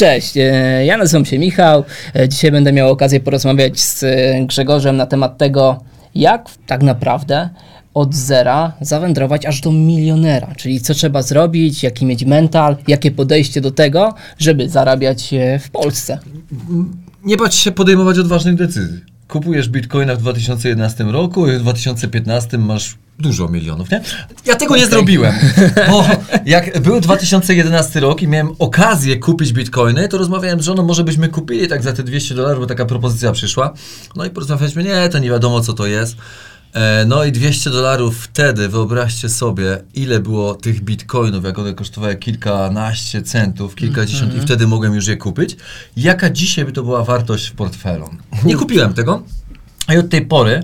Cześć, e, ja nazywam się Michał. E, Dzisiaj będę miał okazję porozmawiać z e, Grzegorzem na temat tego, jak tak naprawdę od zera zawędrować aż do milionera, czyli co trzeba zrobić, jaki mieć mental, jakie podejście do tego, żeby zarabiać w Polsce. Nie bać się podejmować odważnych decyzji. Kupujesz bitcoina w 2011 roku i w 2015 masz dużo milionów, nie? Ja tego nie Okej. zrobiłem, bo jak był 2011 rok i miałem okazję kupić bitcoiny, to rozmawiałem z żoną, może byśmy kupili tak za te 200 dolarów, bo taka propozycja przyszła. No i porozmawialiśmy, nie, to nie wiadomo co to jest. E, No i 200 dolarów wtedy, wyobraźcie sobie, ile było tych bitcoinów, jak one kosztowały kilkanaście centów, kilkadziesiąt i wtedy mogłem już je kupić. Jaka dzisiaj by to była wartość w portfelu? Nie kupiłem tego. I od tej pory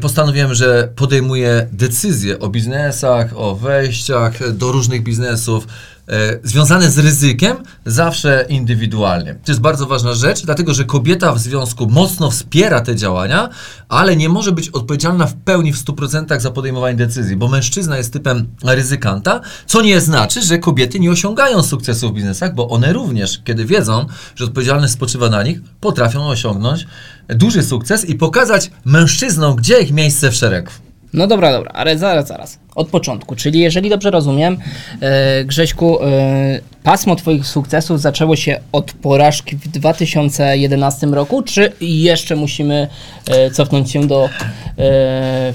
postanowiłem, że podejmuję decyzje o biznesach, o wejściach do różnych biznesów e, związane z ryzykiem zawsze indywidualnie. To jest bardzo ważna rzecz, dlatego że kobieta w związku mocno wspiera te działania, ale nie może być odpowiedzialna w pełni w 100% za podejmowanie decyzji, bo mężczyzna jest typem ryzykanta, co nie znaczy, że kobiety nie osiągają sukcesu w biznesach, bo one również, kiedy wiedzą, że odpowiedzialność spoczywa na nich, potrafią osiągnąć duży sukces i pokazać mężczyznom, gdzie ich miejsce w szeregu. No dobra, dobra, ale zaraz, zaraz. Od początku, czyli jeżeli dobrze rozumiem, e, Grześku, e, pasmo Twoich sukcesów zaczęło się od porażki w 2011 roku, czy jeszcze musimy e, cofnąć się do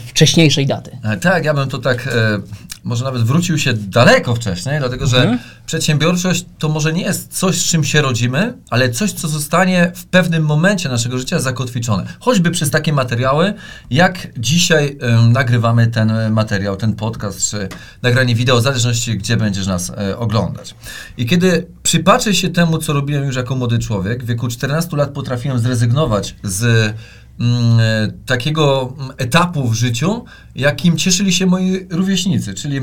wcześniejszej daty? Tak, ja bym to tak, może nawet wrócił się daleko wcześniej, dlatego że Mhm. przedsiębiorczość to może nie jest coś, z czym się rodzimy, ale coś, co zostanie w pewnym momencie naszego życia zakotwiczone. Choćby przez takie materiały, jak dzisiaj nagrywamy ten materiał, ten podcast, czy nagranie wideo, w zależności, gdzie będziesz nas e, oglądać. I kiedy przypatrzę się temu, co robiłem już jako młody człowiek, w wieku 14 lat potrafiłem zrezygnować z mm, e, takiego mm, etapu w życiu, jakim cieszyli się moi rówieśnicy, czyli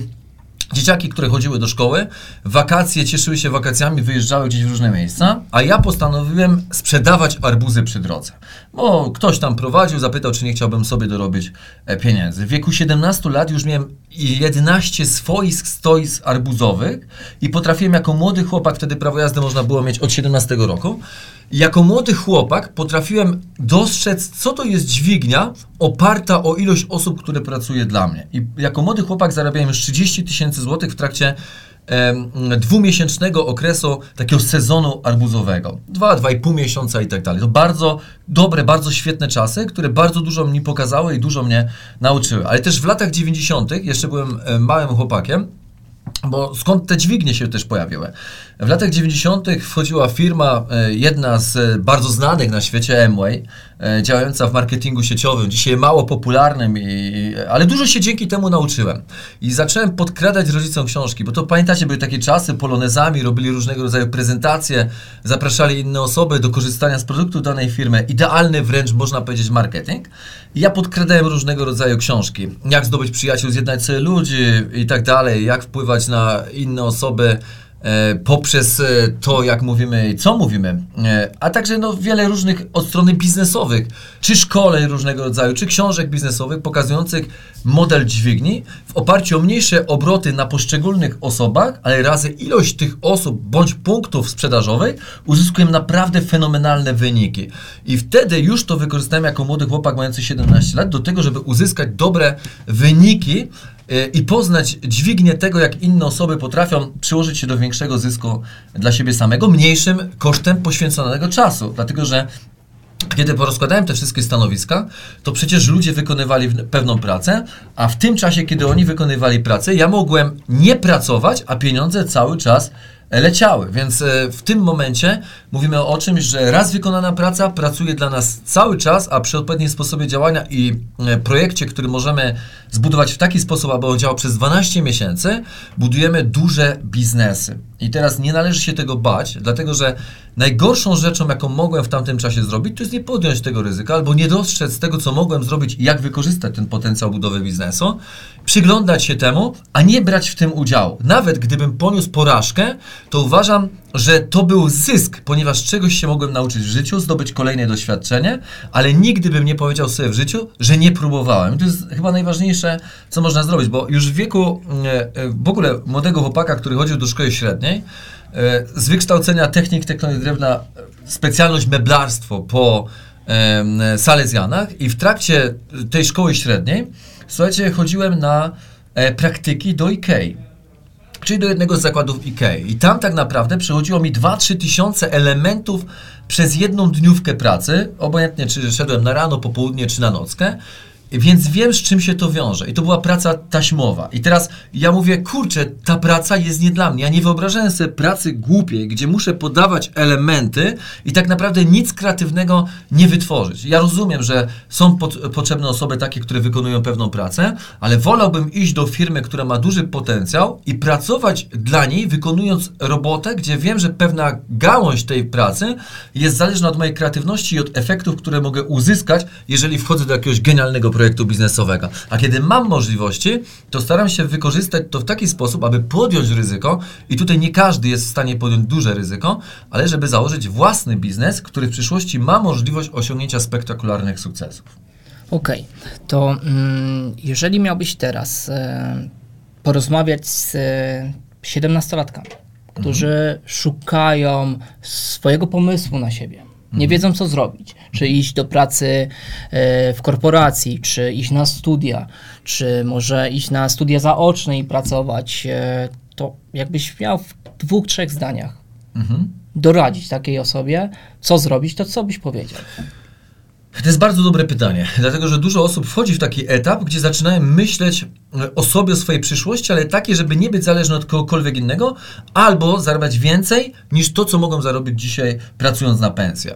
Dzieciaki, które chodziły do szkoły, wakacje cieszyły się wakacjami, wyjeżdżały gdzieś w różne miejsca, a ja postanowiłem sprzedawać arbuzy przy drodze. Bo ktoś tam prowadził, zapytał, czy nie chciałbym sobie dorobić e, pieniędzy. W wieku 17 lat już miałem 11 swoich stoisk arbuzowych i potrafiłem jako młody chłopak, wtedy prawo jazdy można było mieć od 17 roku, jako młody chłopak potrafiłem dostrzec, co to jest dźwignia oparta o ilość osób, które pracuje dla mnie. I jako młody chłopak zarabiałem już 30 tysięcy złotych w trakcie dwumiesięcznego okresu takiego sezonu arbuzowego. Dwa, dwa i pół miesiąca i tak dalej. To bardzo dobre, bardzo świetne czasy, które bardzo dużo mi pokazały i dużo mnie nauczyły. Ale też w latach 90., jeszcze byłem małym chłopakiem, bo skąd te dźwignie się też pojawiły? W latach 90. wchodziła firma, e, jedna z e, bardzo znanych na świecie, Amway, e, działająca w marketingu sieciowym, dzisiaj mało popularnym, i, ale dużo się dzięki temu nauczyłem. I zacząłem podkradać rodzicom książki, bo to pamiętacie, były takie czasy, polonezami, robili różnego rodzaju prezentacje, zapraszali inne osoby do korzystania z produktu danej firmy. Idealny wręcz, można powiedzieć, marketing. I ja podkradałem różnego rodzaju książki. Jak zdobyć przyjaciół, zjednać sobie ludzi i tak dalej, jak wpływać na inne osoby poprzez e, to, jak mówimy co mówimy, e, a także no, wiele różnych od strony biznesowych, czy szkoleń różnego rodzaju, czy książek biznesowych pokazujących model dźwigni w oparciu o mniejsze obroty na poszczególnych osobach, ale razy ilość tych osób bądź punktów sprzedażowych uzyskujemy naprawdę fenomenalne wyniki. I wtedy już to wykorzystałem jako młody chłopak mający 17 lat do tego, żeby uzyskać dobre wyniki e, i poznać dźwignię tego, jak inne osoby potrafią przyłożyć się do większego zysku dla siebie samego, mniejszym kosztem poświęconego czasu. Dlatego, że kiedy porozkładałem te wszystkie stanowiska, to przecież ludzie wykonywali pewną pracę, a w tym czasie, kiedy oni wykonywali pracę, ja mogłem nie pracować, a pieniądze cały czas leciały. Więc e, w tym momencie mówimy o czymś, że raz wykonana praca pracuje dla nas cały czas, a przy odpowiednim sposobie działania i e, projekcie, który możemy zbudować w taki sposób, aby on działał przez 12 miesięcy, budujemy duże biznesy. I teraz nie należy się tego bać, dlatego że najgorszą rzeczą, jaką mogłem w tamtym czasie zrobić, to jest nie podjąć tego ryzyka albo nie dostrzec tego, co mogłem zrobić i jak wykorzystać ten potencjał budowy biznesu. Przyglądać się temu, a nie brać w tym udziału. Nawet gdybym poniósł porażkę, to uważam, że to był zysk, ponieważ czegoś się mogłem nauczyć w życiu, zdobyć kolejne doświadczenie, ale nigdy bym nie powiedział sobie w życiu, że nie próbowałem. To jest chyba najważniejsze, co można zrobić, bo już w wieku e, e, w ogóle młodego chłopaka, który chodził do szkoły średniej, e, z wykształcenia technik technologii drewna, specjalność meblarstwo po Salezjanach i w trakcie tej szkoły średniej, słuchajcie, chodziłem na praktyki do IKEA czyli do jednego z zakładów IKEA. I tam tak naprawdę przechodziło mi 2-3 tysiące elementów przez jedną dniówkę pracy, obojętnie czy szedłem na rano, popołudnie czy na nockę. Więc wiem, z czym się to wiąże. I to była praca taśmowa. I teraz ja mówię, kurczę, ta praca jest nie dla mnie. Ja nie wyobrażałem sobie pracy głupiej, gdzie muszę podawać elementy i tak naprawdę nic kreatywnego nie wytworzyć. Ja rozumiem, że są pot potrzebne osoby takie, które wykonują pewną pracę, ale wolałbym iść do firmy, która ma duży potencjał i pracować dla niej, wykonując robotę, gdzie wiem, że pewna gałąź tej pracy jest zależna od mojej kreatywności i od efektów, które mogę uzyskać, jeżeli wchodzę do jakiegoś genialnego projektu projektu biznesowego. A kiedy mam możliwości, to staram się wykorzystać to w taki sposób, aby podjąć ryzyko i tutaj nie każdy jest w stanie podjąć duże ryzyko, ale żeby założyć własny biznes, który w przyszłości ma możliwość osiągnięcia spektakularnych sukcesów. Okej, okay. to mm, jeżeli miałbyś teraz e, porozmawiać z e, 17-latkami, którzy mhm. szukają swojego pomysłu na siebie, nie wiedzą, co zrobić. Czy iść do pracy e, w korporacji, czy iść na studia, czy może iść na studia zaoczne i pracować. E, to jakbyś miał w dwóch, trzech zdaniach mhm. doradzić takiej osobie, co zrobić, to co byś powiedział? To jest bardzo dobre pytanie, dlatego że dużo osób wchodzi w taki etap, gdzie zaczynają myśleć e, o sobie, o swojej przyszłości, ale takie, żeby nie być zależny od kogokolwiek innego, albo zarabiać więcej niż to, co mogą zarobić dzisiaj pracując na pensję.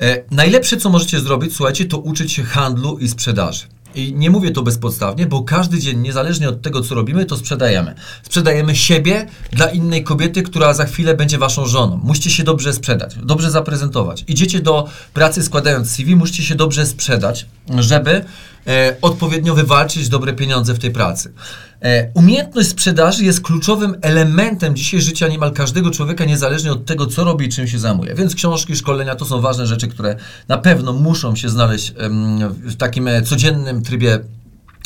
E, najlepsze, co możecie zrobić, słuchajcie, to uczyć się handlu i sprzedaży. I nie mówię to bezpodstawnie, bo każdy dzień, niezależnie od tego, co robimy, to sprzedajemy. Sprzedajemy siebie dla innej kobiety, która za chwilę będzie waszą żoną. Musicie się dobrze sprzedać, dobrze zaprezentować. Idziecie do pracy składając CV, musicie się dobrze sprzedać, żeby e, odpowiednio wywalczyć dobre pieniądze w tej pracy. E, umiejętność sprzedaży jest kluczowym elementem dzisiaj życia niemal każdego człowieka, niezależnie od tego, co robi i czym się zajmuje. Więc książki, szkolenia to są ważne rzeczy, które na pewno muszą się znaleźć w takim e, codziennym trybie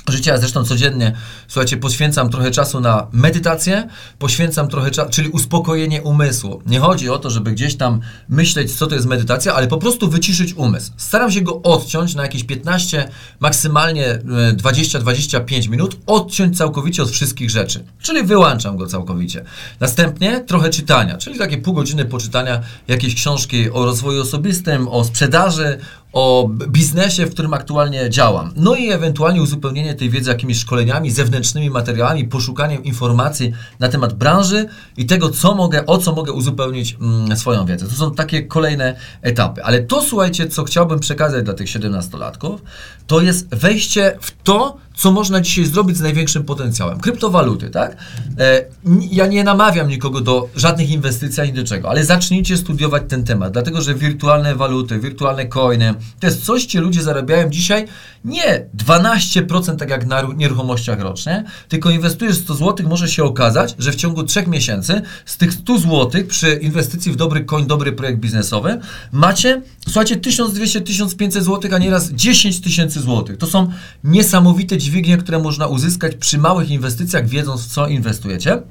życia. Zresztą codziennie, słuchajcie, poświęcam trochę czasu na medytację, poświęcam trochę czasu, czyli uspokojenie umysłu. Nie chodzi o to, żeby gdzieś tam myśleć, co to jest medytacja, ale po prostu wyciszyć umysł. Staram się go odciąć na jakieś 15, maksymalnie 20-25 e, minut, odciąć całkowicie od wszystkich rzeczy. Czyli wyłączam go całkowicie. Następnie trochę czytania, czyli takie pół godziny poczytania jakiejś książki o rozwoju osobistym, o sprzedaży, o biznesie, w którym aktualnie działam. No i ewentualnie uzupełnienie tej wiedzy jakimiś szkoleniami, zewnętrznymi materiałami, poszukaniem informacji na temat branży i tego, co mogę, o co mogę uzupełnić mm, swoją wiedzę. To są takie kolejne etapy. Ale to, słuchajcie, co chciałbym przekazać dla tych 17-latków, to jest wejście w to, co można dzisiaj zrobić z największym potencjałem. Kryptowaluty, tak? E, ja nie namawiam nikogo do żadnych inwestycji ani do czego, ale zacznijcie studiować ten temat, dlatego że wirtualne waluty, wirtualne coiny, to jest coś, gdzie ludzie zarabiają dzisiaj nie 12% tak jak na nieruchomościach rocznie, tylko inwestujesz 100 zł, może się okazać, że w ciągu 3 miesięcy z tych 100 zł przy inwestycji w dobry coin, dobry projekt biznesowy macie, słuchajcie, 1200-1500 zł, a nieraz 10 tysięcy złotych. To są niesamowite dźwignie, które można uzyskać przy małych inwestycjach, wiedząc w co inwestujecie.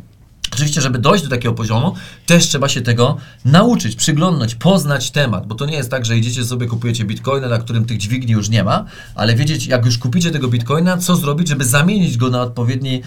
Oczywiście, żeby dojść do takiego poziomu, też trzeba się tego nauczyć, przyglądnąć, poznać temat, bo to nie jest tak, że idziecie sobie, kupujecie bitcoina, na którym tych dźwigni już nie ma, ale wiedzieć, jak już kupicie tego bitcoina, co zrobić, żeby zamienić go na odpowiedni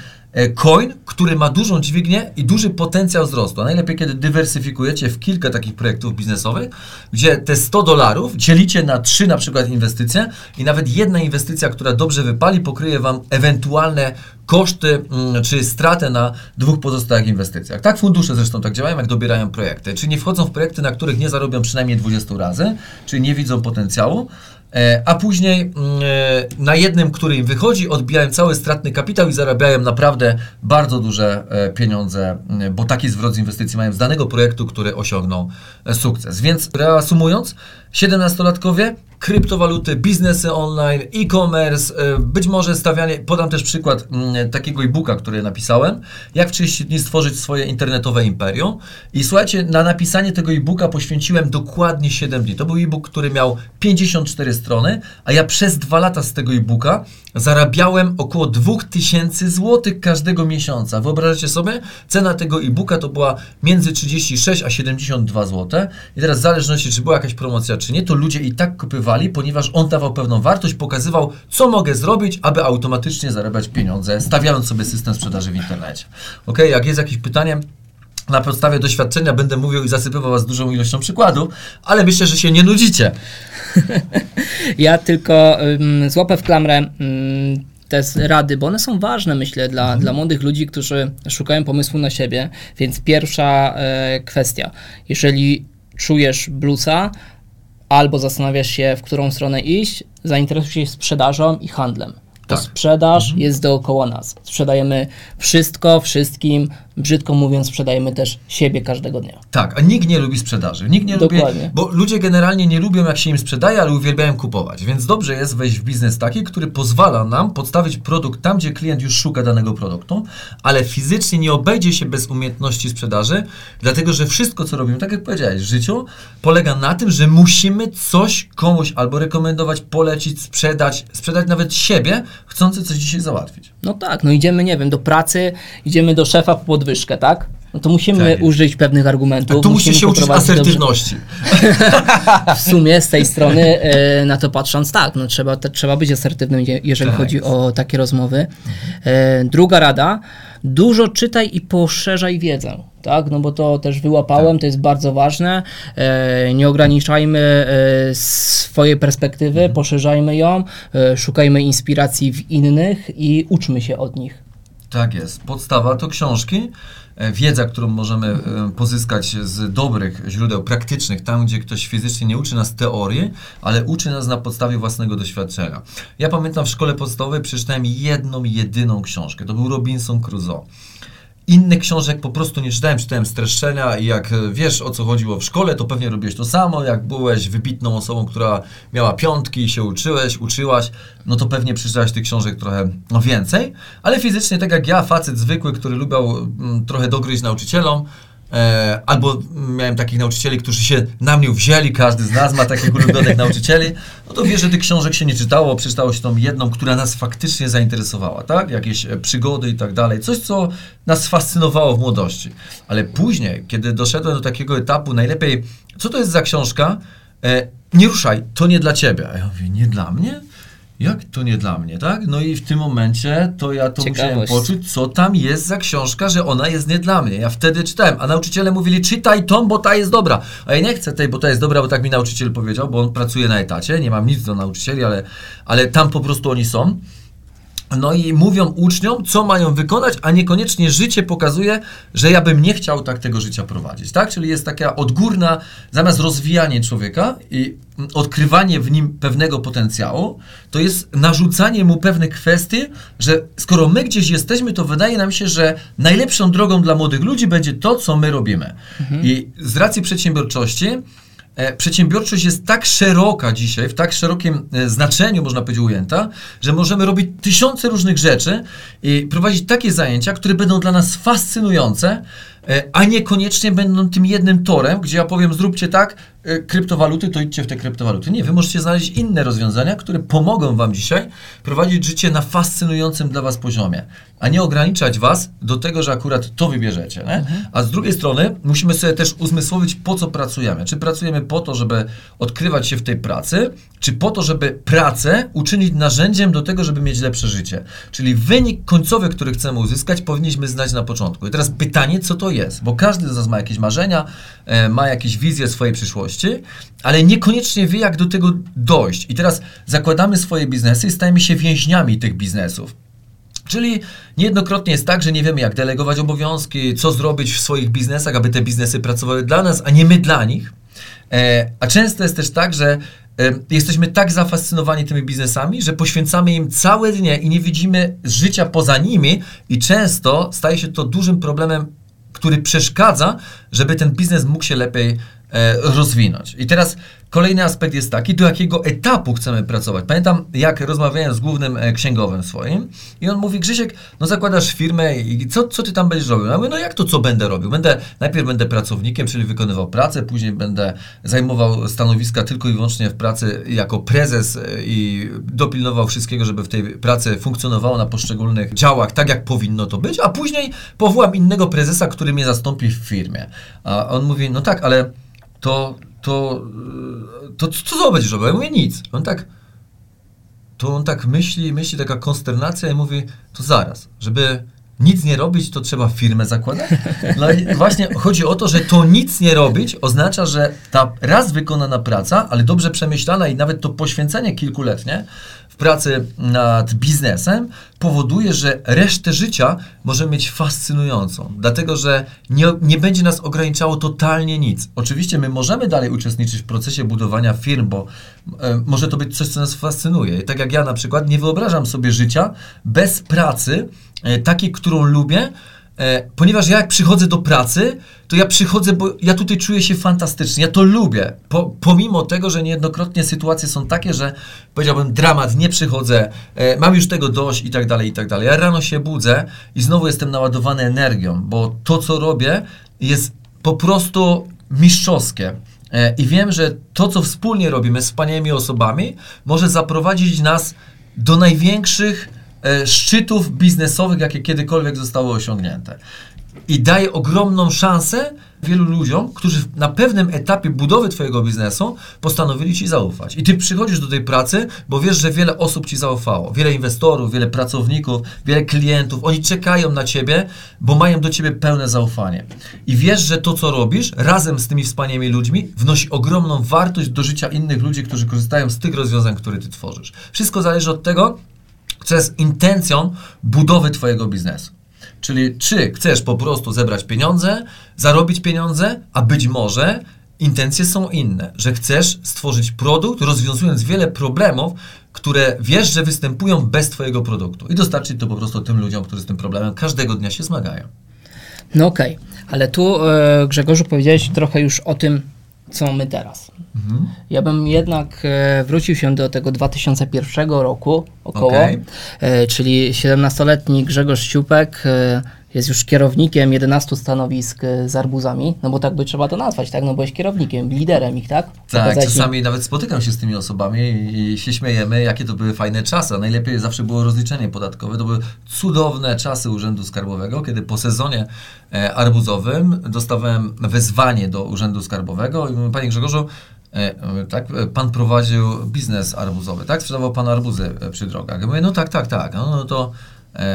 coin, który ma dużą dźwignię i duży potencjał wzrostu. A najlepiej, kiedy dywersyfikujecie w kilka takich projektów biznesowych, gdzie te 100 dolarów dzielicie na trzy na przykład inwestycje i nawet jedna inwestycja, która dobrze wypali, pokryje Wam ewentualne koszty mm, czy stratę na dwóch pozostałych inwestycjach. Tak fundusze zresztą tak działają, jak dobierają projekty. Czy nie wchodzą w projekty, na których nie zarobią przynajmniej 20 razy, czyli nie widzą potencjału, E, a później mm, e, na jednym, który im wychodzi, odbijają cały stratny kapitał i zarabiają naprawdę bardzo duże e, pieniądze, bo taki zwrot z inwestycji mają z danego projektu, który osiągną sukces. Więc reasumując, 17-latkowie, kryptowaluty, biznesy online, e-commerce, e, być może stawianie, podam też przykład mm, takiego e-booka, który napisałem, jak w 30 dni stworzyć swoje internetowe imperium. I słuchajcie, na napisanie tego e-booka poświęciłem dokładnie 7 dni. To był e-book, który miał 54 strony, a ja przez dwa lata z tego e-booka zarabiałem około 2000 zł każdego miesiąca. Wyobraźcie sobie, cena tego e-booka to była między 36 a 72 zł. I teraz w zależności, czy była jakaś promocja, czy nie, to ludzie i tak kupywali, ponieważ on dawał pewną wartość, pokazywał, co mogę zrobić, aby automatycznie zarabiać pieniądze, stawiając sobie system sprzedaży w internecie. Ok, jak jest jakieś pytanie, na podstawie doświadczenia będę mówił i zasypywał Was dużą ilością przykładów, ale myślę, że się nie nudzicie. ja tylko um, złapę w klamrę um, te rady, bo one są ważne, myślę, dla, mhm. dla młodych ludzi, którzy szukają pomysłu na siebie. Więc pierwsza e, kwestia, jeżeli czujesz bluesa, albo zastanawiasz się, w którą stronę iść, zainteresuj się sprzedażą i handlem. To tak. sprzedaż mhm. jest dookoła nas. Sprzedajemy wszystko, wszystkim, brzydko mówiąc, sprzedajemy też siebie każdego dnia. Tak, a nikt nie lubi sprzedaży. Nikt nie Dokładnie. lubi, bo ludzie generalnie nie lubią, jak się im sprzedaje, ale uwielbiają kupować. Więc dobrze jest wejść w biznes taki, który pozwala nam podstawić produkt tam, gdzie klient już szuka danego produktu, ale fizycznie nie obejdzie się bez umiejętności sprzedaży, dlatego że wszystko, co robimy, tak jak powiedziałeś, w życiu, polega na tym, że musimy coś komuś albo rekomendować, polecić, sprzedać, sprzedać nawet siebie, chcący coś dzisiaj załatwić. No tak, no idziemy, nie wiem, do pracy, idziemy do szefa po podwyżkę, tak? No to musimy tak. użyć pewnych argumentów. A tu musisz się uczyć asertywności. w sumie z tej strony e, na to patrząc, tak, no trzeba, to, trzeba być asertywnym, jeżeli tak. chodzi o takie rozmowy. E, druga rada, dużo czytaj i poszerzaj wiedzę. Tak, no bo to też wyłapałem, tak. to jest bardzo ważne. E, nie ograniczajmy e, swojej perspektywy, mhm. poszerzajmy ją, e, szukajmy inspiracji w innych i uczmy się od nich. Tak jest. Podstawa to książki, e, wiedza, którą możemy e, pozyskać z dobrych źródeł praktycznych, tam gdzie ktoś fizycznie nie uczy nas teorii, ale uczy nas na podstawie własnego doświadczenia. Ja pamiętam w szkole podstawowej przeczytałem jedną, jedyną książkę. To był Robinson Crusoe. Innych książek po prostu nie czytałem, czytałem streszczenia i jak e, wiesz o co chodziło w szkole, to pewnie robiłeś to samo. Jak byłeś wybitną osobą, która miała piątki i się uczyłeś, uczyłaś, no to pewnie przeczytałeś tych książek trochę no, więcej. Ale fizycznie, tak jak ja, facet zwykły, który lubiał mm, trochę dogryźć nauczycielom, E, albo miałem takich nauczycieli, którzy się na mnie wzięli, każdy z nas ma takich ulubionych nauczycieli, no to wie, że tych książek się nie czytało, przeczytało się tą jedną, która nas faktycznie zainteresowała, tak? Jakieś e, przygody i tak dalej, coś, co nas fascynowało w młodości. Ale później, kiedy doszedłem do takiego etapu, najlepiej, co to jest za książka? E, nie ruszaj, to nie dla ciebie. A ja mówię, nie dla mnie? Jak to nie dla mnie, tak? No i w tym momencie to ja to Ciekawość. musiałem poczuć, co tam jest za książka, że ona jest nie dla mnie. Ja wtedy czytałem, a nauczyciele mówili, czytaj tą, bo ta jest dobra. A ja nie chcę tej, bo ta jest dobra, bo tak mi nauczyciel powiedział, bo on pracuje na etacie, nie mam nic do nauczycieli, ale, ale tam po prostu oni są. No i mówią uczniom, co mają wykonać, a niekoniecznie życie pokazuje, że ja bym nie chciał tak tego życia prowadzić, tak? Czyli jest taka odgórna, zamiast rozwijanie człowieka i odkrywanie w nim pewnego potencjału, to jest narzucanie mu pewnych kwestii, że skoro my gdzieś jesteśmy, to wydaje nam się, że najlepszą drogą dla młodych ludzi będzie to, co my robimy. Mhm. I z racji przedsiębiorczości, E, przedsiębiorczość jest tak szeroka dzisiaj, w tak szerokim e, znaczeniu, można powiedzieć, ujęta, że możemy robić tysiące różnych rzeczy i prowadzić takie zajęcia, które będą dla nas fascynujące, e, a niekoniecznie będą tym jednym torem, gdzie ja powiem, zróbcie tak, kryptowaluty, to idźcie w te kryptowaluty. Nie, wy możecie znaleźć inne rozwiązania, które pomogą wam dzisiaj prowadzić życie na fascynującym dla was poziomie, a nie ograniczać was do tego, że akurat to wybierzecie. Mhm. A z drugiej strony musimy sobie też uzmysłowić, po co pracujemy. Czy pracujemy po to, żeby odkrywać się w tej pracy, czy po to, żeby pracę uczynić narzędziem do tego, żeby mieć lepsze życie. Czyli wynik końcowy, który chcemy uzyskać, powinniśmy znać na początku. I teraz pytanie, co to jest? Bo każdy z nas ma jakieś marzenia, e, ma jakieś wizje swojej przyszłości ale niekoniecznie wie, jak do tego dojść. I teraz zakładamy swoje biznesy i stajemy się więźniami tych biznesów. Czyli niejednokrotnie jest tak, że nie wiemy, jak delegować obowiązki, co zrobić w swoich biznesach, aby te biznesy pracowały dla nas, a nie my dla nich. E, a często jest też tak, że e, jesteśmy tak zafascynowani tymi biznesami, że poświęcamy im całe dnie i nie widzimy życia poza nimi, i często staje się to dużym problemem który przeszkadza, żeby ten biznes mógł się lepiej rozwinąć. I teraz kolejny aspekt jest taki, do jakiego etapu chcemy pracować. Pamiętam, jak rozmawiałem z głównym e, księgowym swoim i on mówi, Grzesiek, no zakładasz firmę i co, co ty tam będziesz robił? Ja mówię, no jak to, co będę robił? Będę, najpierw będę pracownikiem, czyli wykonywał pracę, później będę zajmował stanowiska tylko i wyłącznie w pracy jako prezes e, i dopilnował wszystkiego, żeby w tej pracy funkcjonowało na poszczególnych działach tak, jak powinno to być, a później powołam innego prezesa, który mnie zastąpi w firmie. A on mówi, no tak, ale to, to, to, co to będziesz robił? Ja mówię, nic. On tak, to on tak myśli, myśli, taka konsternacja i mówi, to zaraz, żeby nic nie robić, to trzeba firmę zakładać? No i właśnie chodzi o to, że to nic nie robić oznacza, że ta raz wykonana praca, ale dobrze przemyślana i nawet to poświęcenie kilkuletnie pracy nad biznesem powoduje, że resztę życia możemy mieć fascynującą, dlatego że nie, nie będzie nas ograniczało totalnie nic. Oczywiście my możemy dalej uczestniczyć w procesie budowania firm, bo e, może to być coś, co nas fascynuje. I tak jak ja na przykład nie wyobrażam sobie życia bez pracy, e, takiej, którą lubię, ponieważ ja jak przychodzę do pracy, to ja przychodzę, bo ja tutaj czuję się fantastycznie, ja to lubię. Po, pomimo tego, że niejednokrotnie sytuacje są takie, że powiedziałbym dramat, nie przychodzę, e, mam już tego dość i tak dalej, i tak dalej. Ja rano się budzę i znowu jestem naładowany energią, bo to, co robię, jest po prostu mistrzowskie. E, I wiem, że to, co wspólnie robimy z wspaniałymi osobami, może zaprowadzić nas do największych E, szczytów biznesowych, jakie kiedykolwiek zostały osiągnięte. I daje ogromną szansę wielu ludziom, którzy na pewnym etapie budowy Twojego biznesu postanowili Ci zaufać. I Ty przychodzisz do tej pracy, bo wiesz, że wiele osób Ci zaufało. Wiele inwestorów, wiele pracowników, wiele klientów. Oni czekają na Ciebie, bo mają do Ciebie pełne zaufanie. I wiesz, że to, co robisz razem z tymi wspaniałymi ludźmi, wnosi ogromną wartość do życia innych ludzi, którzy korzystają z tych rozwiązań, które Ty tworzysz. Wszystko zależy od tego, co jest intencją budowy Twojego biznesu. Czyli czy chcesz po prostu zebrać pieniądze, zarobić pieniądze, a być może intencje są inne, że chcesz stworzyć produkt, rozwiązując wiele problemów, które wiesz, że występują bez Twojego produktu i dostarczyć to po prostu tym ludziom, którzy z tym problemem każdego dnia się zmagają. No okej, okay. ale tu e, Grzegorzu powiedziałeś trochę już o tym, co mamy teraz. Mhm. Ja bym jednak e, wrócił się do tego 2001 roku około, okay. e, czyli 17-letni Grzegorz Siupek e, jest już kierownikiem 11 stanowisk e, z arbuzami, no bo tak by trzeba to nazwać, tak? No byłeś kierownikiem, liderem ich, tak? Tak, czasami nawet spotykam się z tymi osobami i się śmiejemy, jakie to były fajne czasy. A najlepiej zawsze było rozliczenie podatkowe. To były cudowne czasy Urzędu Skarbowego, kiedy po sezonie e, arbuzowym dostawałem wezwanie do Urzędu Skarbowego i mówię, Panie Grzegorzu, e, tak, pan prowadził biznes arbuzowy, tak? Sprzedawał pan arbuzy przy drogach. Ja mówię, no tak, tak, tak. No, no to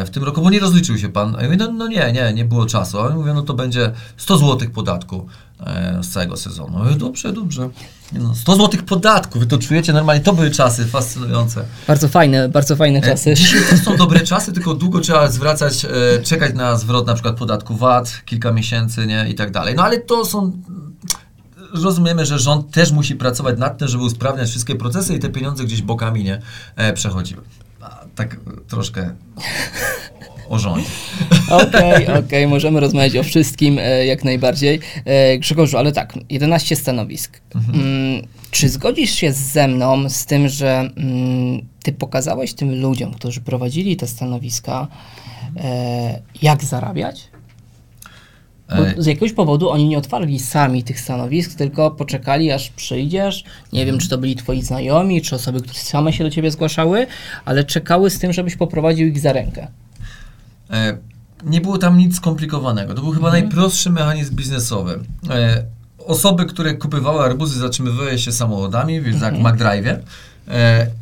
w tym roku, bo nie rozliczył się pan. Ja mówię, no, no nie, nie, nie było czasu. A mówię, no to będzie 100 zł podatku e, z całego sezonu. Ja mówię, dobrze, dobrze. No, 100 zł podatku, wy to czujecie normalnie, to były czasy fascynujące. Bardzo fajne, bardzo fajne e, czasy. Dzisiaj to są dobre czasy, tylko długo trzeba zwracać, czekać na zwrot na przykład podatku VAT, kilka miesięcy, nie, i tak dalej. No ale to są rozumiemy, że rząd też musi pracować nad tym, żeby usprawniać wszystkie procesy i te pieniądze gdzieś bokami nie przechodziły tak troszkę o rządzie. Okej, okej, okay, możemy rozmawiać o wszystkim e, jak najbardziej. E, Grzegorzu, ale tak, 11 stanowisk. Mhm. Mm, czy zgodzisz się ze mną z tym, że mm, ty pokazałeś tym ludziom, którzy prowadzili te stanowiska, e, jak zarabiać? Bo z jakiegoś powodu oni nie otwarli sami tych stanowisk, tylko poczekali, aż przyjdziesz. Nie wiem, czy to byli twoi znajomi, czy osoby, które same się do ciebie zgłaszały, ale czekały z tym, żebyś poprowadził ich za rękę. E, nie było tam nic skomplikowanego. To był chyba mhm. najprostszy mechanizm biznesowy. E, osoby, które kupywały arbuzy, zatrzymywały się samochodami, więc mhm. jak McDrive E,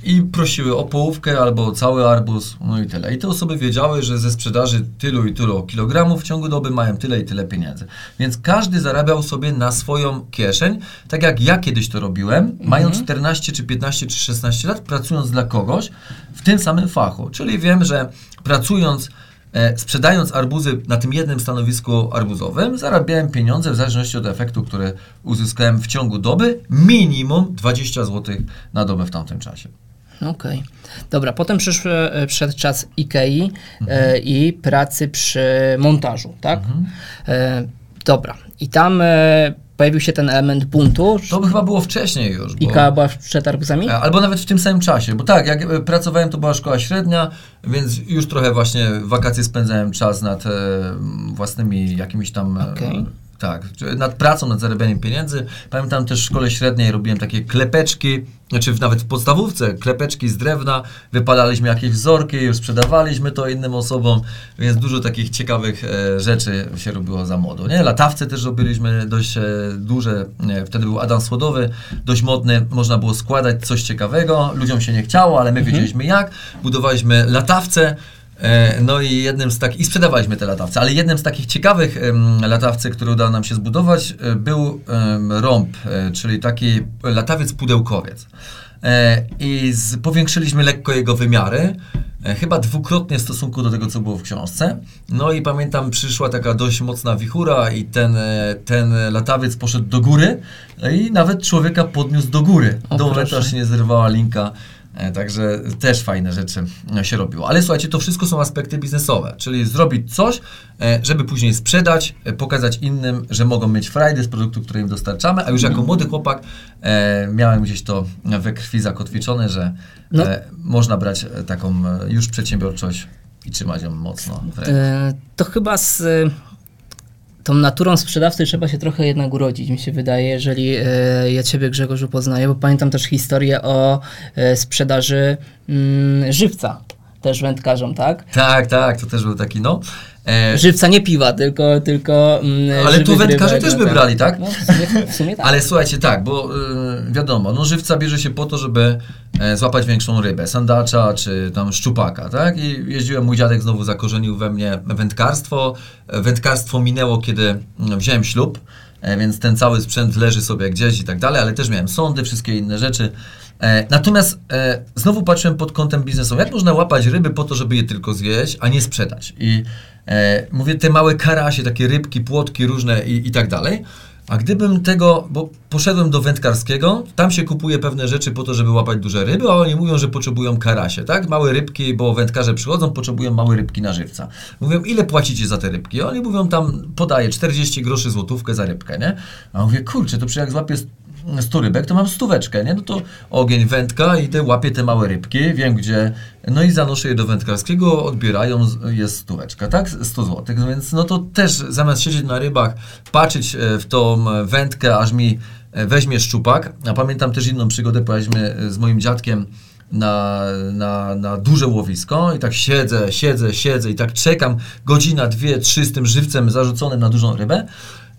i prosiły o połówkę albo o cały arbuz, no i tyle. I te osoby wiedziały, że ze sprzedaży tylu i tylu kilogramów w ciągu doby mają tyle i tyle pieniędzy. Więc każdy zarabiał sobie na swoją kieszeń, tak jak ja kiedyś to robiłem, mhm. mając 14 czy 15 czy 16 lat, pracując dla kogoś w tym samym fachu. Czyli wiem, że pracując E, sprzedając arbuzy na tym jednym stanowisku arbuzowym, zarabiałem pieniądze w zależności od efektu, który uzyskałem w ciągu doby, minimum 20 zł na dobę w tamtym czasie. Okej. Okay. Dobra, potem przyszł, e, przyszedł czas IKEA e, mhm. e, i pracy przy montażu, tak? Mhm. E, dobra. I tam e, pojawił się ten element buntu. To chyba było wcześniej już. I Ika była przed arbuzami? E, albo nawet w tym samym czasie, bo tak, jak e, pracowałem, to była szkoła średnia, więc już trochę właśnie wakacje spędzałem czas nad e, własnymi jakimiś tam... Okay tak, nad pracą, nad zarabianiem pieniędzy. Pamiętam też w szkole średniej robiłem takie klepeczki, znaczy nawet w podstawówce, klepeczki z drewna, wypalaliśmy jakieś wzorki, już sprzedawaliśmy to innym osobom, więc dużo takich ciekawych e, rzeczy się robiło za młodu. Nie? Latawce też robiliśmy dość e, duże, e, wtedy był Adam Słodowy, dość modny, można było składać coś ciekawego, ludziom się nie chciało, ale my mhm. wiedzieliśmy jak, budowaliśmy latawce, no i jednym z takich, i sprzedawaliśmy te latawce, ale jednym z takich ciekawych latawcy, który udało nam się zbudować, e, był rąb, e, czyli taki latawiec pudełkowiec. I z, powiększyliśmy lekko jego wymiary, chyba dwukrotnie w stosunku do tego, co było w książce. No i pamiętam, przyszła taka dość mocna wichura i ten, ten latawiec poszedł do góry no i nawet człowieka podniósł do góry. O, do się nie zerwała linka E, także też fajne rzeczy się robiło. Ale słuchajcie, to wszystko są aspekty biznesowe, czyli zrobić coś, e, żeby później sprzedać, e, pokazać innym, że mogą mieć frajdę z produktu, który im dostarczamy, a już jako młody chłopak miałem gdzieś to we krwi zakotwiczone, że no. można brać taką już przedsiębiorczość i trzymać ją mocno. to chyba z tą naturą sprzedawcy trzeba się trochę jednak urodzić, mi się wydaje, jeżeli e, ja Ciebie Grzegorzu poznaję, bo pamiętam też historię o e, sprzedaży mm, żywca też wędkarzom, tak? Tak, tak, to też był taki, no. E... Żywca nie piwa, tylko. tylko mm, Ale tu wędkarze też by brali, tak? No, w sumie, w sumie tak. Ale słuchajcie, tak, bo y, wiadomo, no żywca bierze się po to, żeby e, złapać większą rybę, sandacza czy tam szczupaka, tak? I jeździłem, mój dziadek znowu zakorzenił we mnie wędkarstwo. Wędkarstwo minęło, kiedy mm, wziąłem ślub, e, więc ten cały sprzęt leży sobie gdzieś i tak dalej, ale też miałem sądy, wszystkie inne rzeczy. E, natomiast e, znowu patrzyłem pod kątem biznesowym. Jak można łapać ryby po to, żeby je tylko zjeść, a nie sprzedać? I e, mówię, te małe karasie, takie rybki, płotki różne i, i tak dalej. A gdybym tego, bo poszedłem do wędkarskiego, tam się kupuje pewne rzeczy po to, żeby łapać duże ryby, a oni mówią, że potrzebują karasie, tak? Małe rybki, bo wędkarze przychodzą, potrzebują małe rybki na żywca. Mówią, ile płacicie za te rybki? Oni mówią, tam podaje 40 groszy złotówkę za rybkę, nie? A mówię, kurczę, to przy jak złapię 100 rybek, to mam stóweczkę, nie? No to ogień, wędka, idę, łapię te małe rybki, wiem gdzie, no i zanoszę je do wędkarskiego, odbierają, jest stóweczka, tak? 100 zł. No więc no to też zamiast siedzieć na rybach, patrzeć e, w tą wędkę, aż mi e, weźmie szczupak, a pamiętam też inną przygodę, pojechaliśmy e, z moim dziadkiem na, na, na duże łowisko i tak siedzę, siedzę, siedzę i tak czekam godzina, dwie, trzy z tym żywcem zarzuconym na dużą rybę,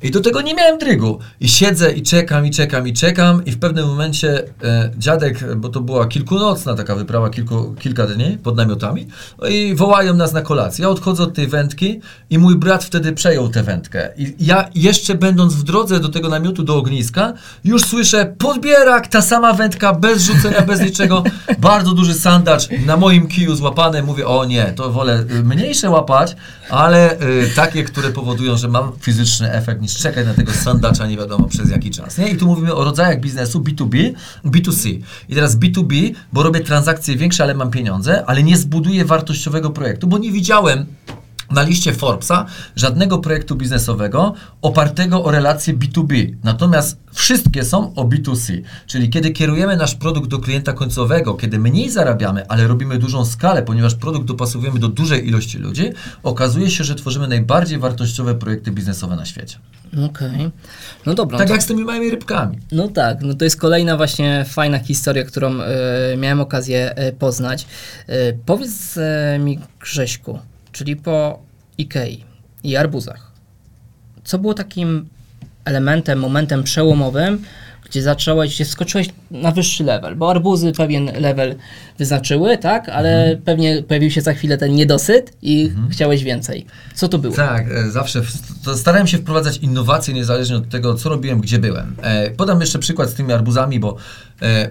i do tego nie miałem drygu. I siedzę i czekam, i czekam, i czekam. I w pewnym momencie e, dziadek, bo to była kilkunocna taka wyprawa, kilku, kilka dni pod namiotami, no i wołają nas na kolację. Ja odchodzę od tej wędki i mój brat wtedy przejął tę wędkę. I ja jeszcze będąc w drodze do tego namiotu, do ogniska, już słyszę podbierak, ta sama wędka, bez rzucenia, bez niczego. Bardzo duży sandacz na moim kiju złapany. Mówię, o nie, to wolę y, mniejsze łapać, ale y, takie, które powodują, że mam fizyczny efekt niż czekać na tego sandacza nie wiadomo przez jaki czas. Nie? I tu mówimy o rodzajach biznesu B2B, B2C. I teraz B2B, bo robię transakcje większe, ale mam pieniądze, ale nie zbuduję wartościowego projektu, bo nie widziałem na liście Forbesa żadnego projektu biznesowego opartego o relacje B2B. Natomiast wszystkie są o B2C. Czyli kiedy kierujemy nasz produkt do klienta końcowego, kiedy mniej zarabiamy, ale robimy dużą skalę, ponieważ produkt dopasowujemy do dużej ilości ludzi, okazuje się, że tworzymy najbardziej wartościowe projekty biznesowe na świecie. Okej. Okay. No dobra. Tak no jak z tymi małymi rybkami. No tak, no to jest kolejna właśnie fajna historia, którą y, miałem okazję y, poznać. Y, powiedz mi Grześku, czyli po Ikei i arbuzach, co było takim elementem, momentem przełomowym, gdzie zacząłeś, gdzie skoczyłeś na wyższy level, bo arbuzy pewien level wyznaczyły, tak, ale mhm. pewnie pojawił się za chwilę ten niedosyt i mhm. chciałeś więcej. Co to było? Tak, e, zawsze starałem się wprowadzać innowacje niezależnie od tego, co robiłem, gdzie byłem. E, podam jeszcze przykład z tymi arbuzami, bo e,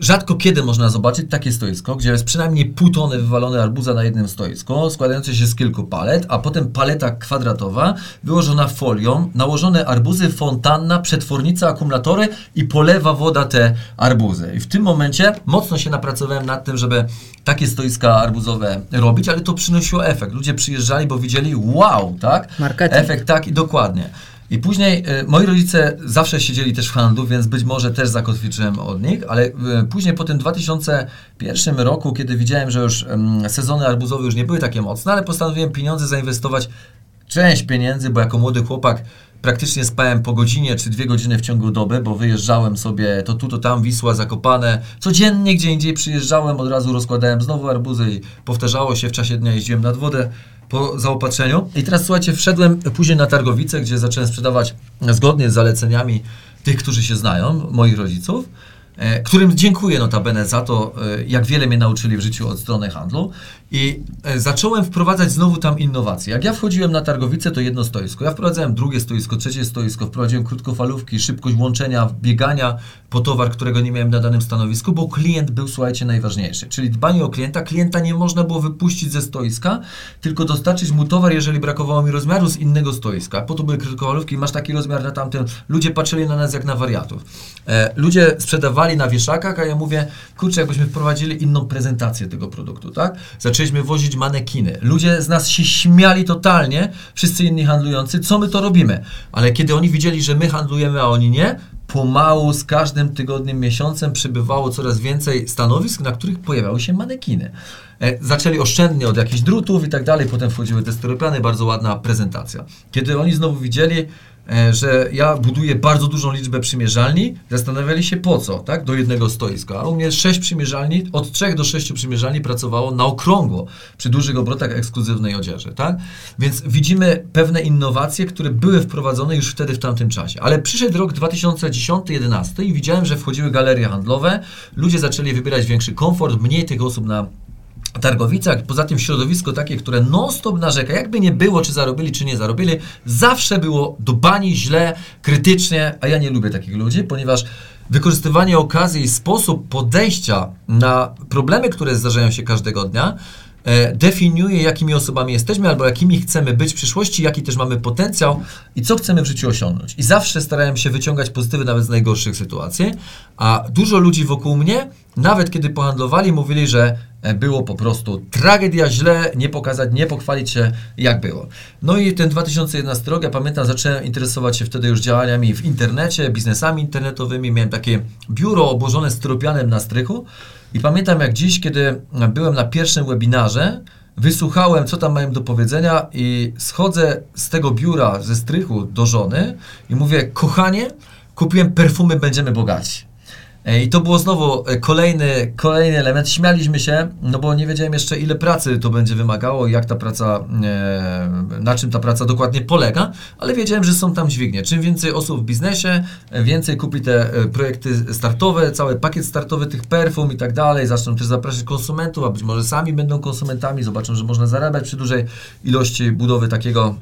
Rzadko kiedy można zobaczyć takie stoisko, gdzie jest przynajmniej pół tony wywalone arbuza na jednym stoisku, składające się z kilku palet, a potem paleta kwadratowa wyłożona folią, nałożone arbuzy, fontanna, przetwornica, akumulatory i polewa woda te arbuzy. I w tym momencie mocno się napracowałem nad tym, żeby takie stoiska arbuzowe robić, ale to przynosiło efekt. Ludzie przyjeżdżali, bo widzieli wow, tak? Marketing. Efekt tak i dokładnie. I później e, moi rodzice zawsze siedzieli też w handlu, więc być może też zakotwiczyłem od nich, ale e, później po tym 2001 roku, kiedy widziałem, że już em, sezony arbuzowe już nie były takie mocne, ale postanowiłem pieniądze zainwestować, część pieniędzy, bo jako młody chłopak praktycznie spałem po godzinie czy dwie godziny w ciągu doby, bo wyjeżdżałem sobie to tu, to tam, Wisła, Zakopane. Codziennie gdzie indziej przyjeżdżałem, od razu rozkładałem znowu arbuzy i powtarzało się w czasie dnia, jeździłem nad wodę po zaopatrzeniu. I teraz słuchajcie, wszedłem później na targowice, gdzie zacząłem sprzedawać zgodnie z zaleceniami tych, którzy się znają, moich rodziców. E, którym dziękuję notabene za to, e, jak wiele mnie nauczyli w życiu od strony handlu. I e, zacząłem wprowadzać znowu tam innowacje. Jak ja wchodziłem na targowicę, to jedno stoisko. Ja wprowadzałem drugie stoisko, trzecie stoisko, wprowadziłem krótkofalówki, szybkość łączenia, biegania po towar, którego nie miałem na danym stanowisku, bo klient był, słuchajcie, najważniejszy. Czyli dbanie o klienta. Klienta nie można było wypuścić ze stoiska, tylko dostarczyć mu towar, jeżeli brakowało mi rozmiaru z innego stoiska. Po to były krótkofalówki, masz taki rozmiar na tamtym. Ludzie patrzyli na nas jak na wariatów. E, ludzie sprzedawali na wieszakach, a ja mówię, kurczę, jakbyśmy wprowadzili inną prezentację tego produktu, tak? Zaczęliśmy wozić manekiny. Ludzie z nas się śmiali totalnie, wszyscy inni handlujący, co my to robimy. Ale kiedy oni widzieli, że my handlujemy, a oni nie, pomału z każdym tygodniem, miesiącem przybywało coraz więcej stanowisk, na których pojawiały się manekiny. E, zaczęli oszczędnie od jakichś drutów i tak dalej, potem wchodziły te styropiany, bardzo ładna prezentacja. Kiedy oni znowu widzieli, że ja buduję bardzo dużą liczbę przymierzalni, zastanawiali się po co, tak, do jednego stoiska. A u mnie sześć przymierzalni, od trzech do sześciu przymierzalni pracowało na okrągło przy dużych obrotach ekskluzywnej odzieży, tak? Więc widzimy pewne innowacje, które były wprowadzone już wtedy w tamtym czasie. Ale przyszedł rok 2010-2011 i widziałem, że wchodziły galerie handlowe, ludzie zaczęli wybierać większy komfort, mniej tych osób na Targowicach, poza tym środowisko takie, które non-stop narzeka, jakby nie było, czy zarobili, czy nie zarobili, zawsze było do bani źle, krytycznie, a ja nie lubię takich ludzi, ponieważ wykorzystywanie okazji i sposób podejścia na problemy, które zdarzają się każdego dnia, definiuje, jakimi osobami jesteśmy, albo jakimi chcemy być w przyszłości, jaki też mamy potencjał i co chcemy w życiu osiągnąć. I zawsze starałem się wyciągać pozytywy nawet z najgorszych sytuacji, a dużo ludzi wokół mnie, nawet kiedy pohandlowali, mówili, że E, było po prostu tragedia, źle, nie pokazać, nie pochwalić się, jak było. No i ten 2011 rok, ja pamiętam, zacząłem interesować się wtedy już działaniami w internecie, biznesami internetowymi. Miałem takie biuro obłożone styropianem na strychu i pamiętam jak dziś, kiedy byłem na pierwszym webinarze, wysłuchałem, co tam mają do powiedzenia i schodzę z tego biura, ze strychu do żony i mówię, kochanie, kupiłem perfumy, będziemy bogaci. E, I to było znowu e, kolejny, kolejny element. Śmialiśmy się, no bo nie wiedziałem jeszcze, ile pracy to będzie wymagało, jak ta praca, e, na czym ta praca dokładnie polega, ale wiedziałem, że są tam dźwignie. Czym więcej osób w biznesie, więcej kupi te projekty startowe, cały pakiet startowy tych perfum i tak dalej, zaczną też zapraszać konsumentów, a być może sami będą konsumentami, zobaczą, że można zarabiać przy dużej ilości budowy takiego,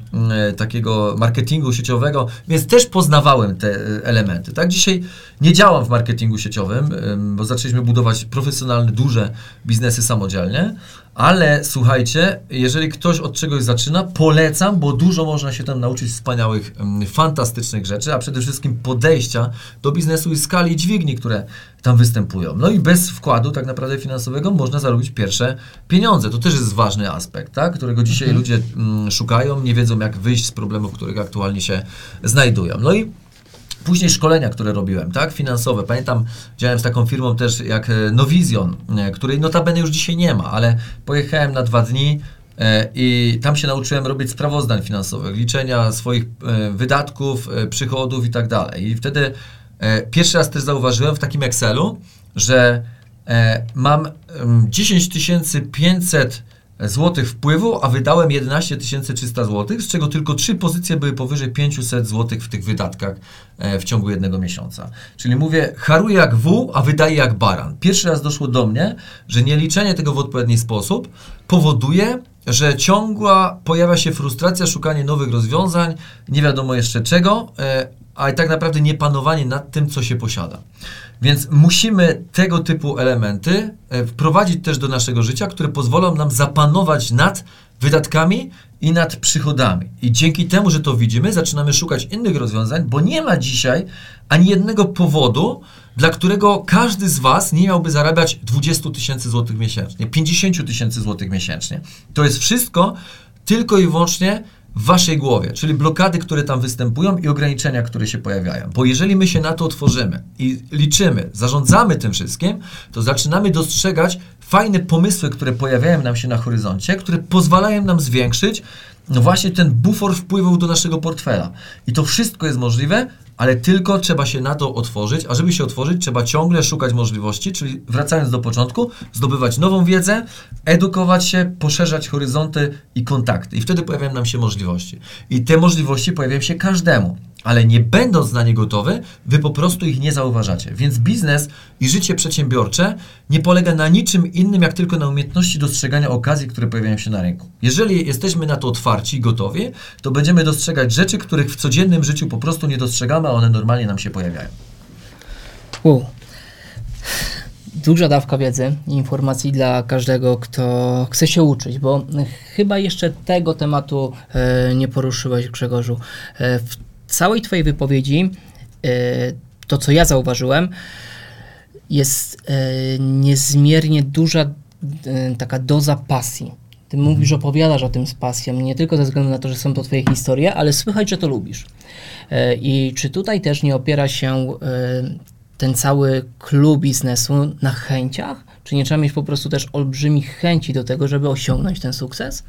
takiego marketingu sieciowego, więc też poznawałem te elementy. Tak, dzisiaj nie działam w marketingu sieciowym, sieciowym, bo zaczęliśmy budować profesjonalne, duże biznesy samodzielnie, ale słuchajcie, jeżeli ktoś od czegoś zaczyna, polecam, bo dużo można się tam nauczyć wspaniałych, fantastycznych rzeczy, a przede wszystkim podejścia do biznesu i skali dźwigni, które tam występują. No i bez wkładu tak naprawdę finansowego można zarobić pierwsze pieniądze. To też jest ważny aspekt, tak? którego dzisiaj mhm. ludzie mm, szukają, nie wiedzą jak wyjść z problemów, których aktualnie się znajdują. No i Później szkolenia, które robiłem, tak, finansowe. Pamiętam, działałem z taką firmą też jak e, Novision, e, której notabene już dzisiaj nie ma, ale pojechałem na dwa dni e, i tam się nauczyłem robić sprawozdań finansowych, liczenia swoich wydatków, przychodów i tak dalej. I wtedy pierwszy raz też zauważyłem w takim Excelu, że mam 10 500 złotych wpływu, a wydałem 11 300 złotych, z czego tylko trzy pozycje były powyżej 500 złotych w tych wydatkach e, w ciągu jednego miesiąca. Czyli mówię, haruję jak wół, a wydaję jak baran. Pierwszy raz doszło do mnie, że nieliczenie tego w odpowiedni sposób powoduje, że ciągła pojawia się frustracja, szukanie nowych rozwiązań, nie wiadomo jeszcze czego, e, a tak naprawdę nie panowanie nad tym, co się posiada. Więc musimy tego typu elementy e, wprowadzić też do naszego życia, które pozwolą nam zapanować nad wydatkami i nad przychodami. I dzięki temu, że to widzimy, zaczynamy szukać innych rozwiązań, bo nie ma dzisiaj ani jednego powodu, dla którego każdy z Was nie miałby zarabiać 20 tysięcy złotych miesięcznie, 50 tysięcy złotych miesięcznie. To jest wszystko tylko i wyłącznie w waszej głowie, czyli blokady, które tam występują i ograniczenia, które się pojawiają. Bo jeżeli my się na to otworzymy i liczymy, zarządzamy tym wszystkim, to zaczynamy dostrzegać fajne pomysły, które pojawiają nam się na horyzoncie, które pozwalają nam zwiększyć no właśnie ten bufor wpływów do naszego portfela. I to wszystko jest możliwe, ale tylko trzeba się na to otworzyć, a żeby się otworzyć, trzeba ciągle szukać możliwości, czyli wracając do początku, zdobywać nową wiedzę, edukować się, poszerzać horyzonty i kontakty. I wtedy pojawiają nam się możliwości. I te możliwości pojawiają się każdemu ale nie będąc na nie gotowy, wy po prostu ich nie zauważacie. Więc biznes i życie przedsiębiorcze nie polega na niczym innym, jak tylko na umiejętności dostrzegania okazji, które pojawiają się na rynku. Jeżeli jesteśmy na to otwarci i gotowi, to będziemy dostrzegać rzeczy, których w codziennym życiu po prostu nie dostrzegamy, a one normalnie nam się pojawiają. Wow. Duża dawka wiedzy i informacji dla każdego, kto chce się uczyć, bo chyba jeszcze tego tematu e, nie poruszyłeś, Grzegorzu. E, w całej Twojej wypowiedzi, e, to co ja zauważyłem, jest e, niezmiernie duża e, taka doza pasji. Ty mówisz, opowiadasz o tym z pasją, nie tylko ze względu na to, że są to Twoje historie, ale słychać, że to lubisz. I czy tutaj też nie opiera się ten cały klub biznesu na chęciach? Czy nie trzeba mieć po prostu też olbrzymich chęci do tego, żeby osiągnąć ten sukces?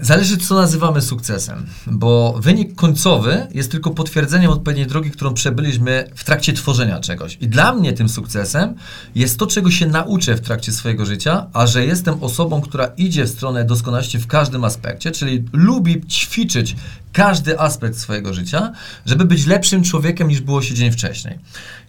Zależy, co nazywamy sukcesem, bo wynik końcowy jest tylko potwierdzeniem odpowiedniej drogi, którą przebyliśmy w trakcie tworzenia czegoś. I dla mnie tym sukcesem jest to, czego się nauczę w trakcie swojego życia, a że jestem osobą, która idzie w stronę doskonałości w każdym aspekcie, czyli lubi ćwiczyć każdy aspekt swojego życia, żeby być lepszym człowiekiem niż było się dzień wcześniej.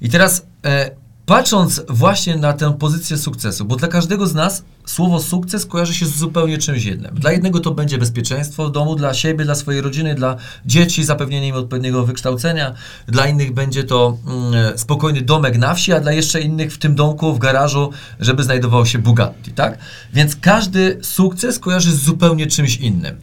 I teraz. E, patrząc właśnie na tę pozycję sukcesu, bo dla każdego z nas słowo sukces kojarzy się z zupełnie czymś innym. Dla jednego to będzie bezpieczeństwo w domu, dla siebie, dla swojej rodziny, dla dzieci, zapewnienie im odpowiedniego wykształcenia, dla innych będzie to mm, spokojny domek na wsi, a dla jeszcze innych w tym domku, w garażu, żeby znajdował się Bugatti, tak? Więc każdy sukces kojarzy z zupełnie czymś innym.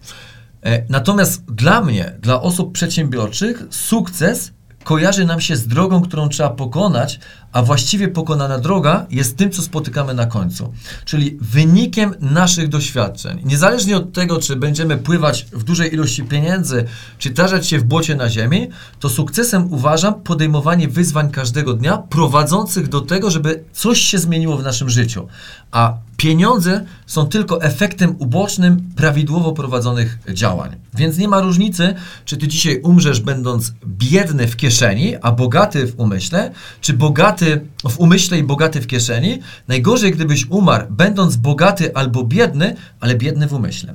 E, natomiast dla mnie, dla osób przedsiębiorczych, sukces kojarzy nam się z drogą, którą trzeba pokonać, a właściwie pokonana droga jest tym, co spotykamy na końcu. Czyli wynikiem naszych doświadczeń. Niezależnie od tego, czy będziemy pływać w dużej ilości pieniędzy, czy tarzać się w błocie na ziemi, to sukcesem uważam podejmowanie wyzwań każdego dnia, prowadzących do tego, żeby coś się zmieniło w naszym życiu. A pieniądze są tylko efektem ubocznym prawidłowo prowadzonych działań. Więc nie ma różnicy, czy ty dzisiaj umrzesz będąc biedny w kieszeni, a bogaty w umyśle, czy bogaty w umyśle i bogaty w kieszeni. Najgorzej, gdybyś umarł, będąc bogaty albo biedny, ale biedny w umyśle.